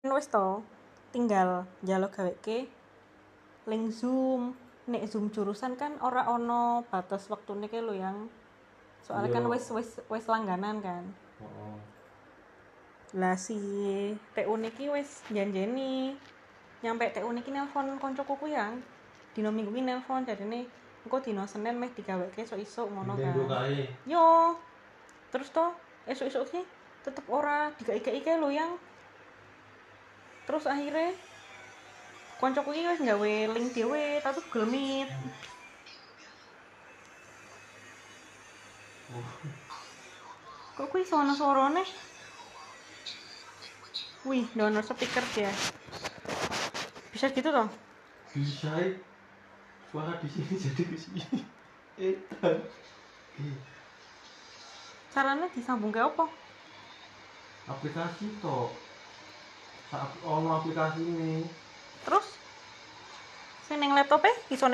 wis to tinggal njaluk gaweke link zoom. Nek zoom jurusan kan ora ono batas waktune ke lo yang. Soalnya kan Iya. wis wis wis langganan kan. Heeh. lah si TU niki wis janjeni. Nyampe TU niki nelpon koncoku ku yang. Dino minggu ki nelpon jadine engko dino Senin meh digaweke esuk-esuk ngono Minggu kan. yo. Terus toh esuk-esuk ki tetep ora digawe-gawe ke lo yang terus akhirnya koncoku iki wis gawe link dhewe tapi Google Meet Oh, kok kuwi sono suarane wih download speaker dia bisa gitu toh bisa eh. suara di sini jadi ke sini. Edan. Eh, caranya disambung ke apa aplikasi toh. Ono aplikasi ini. terus sing ning laptop e iso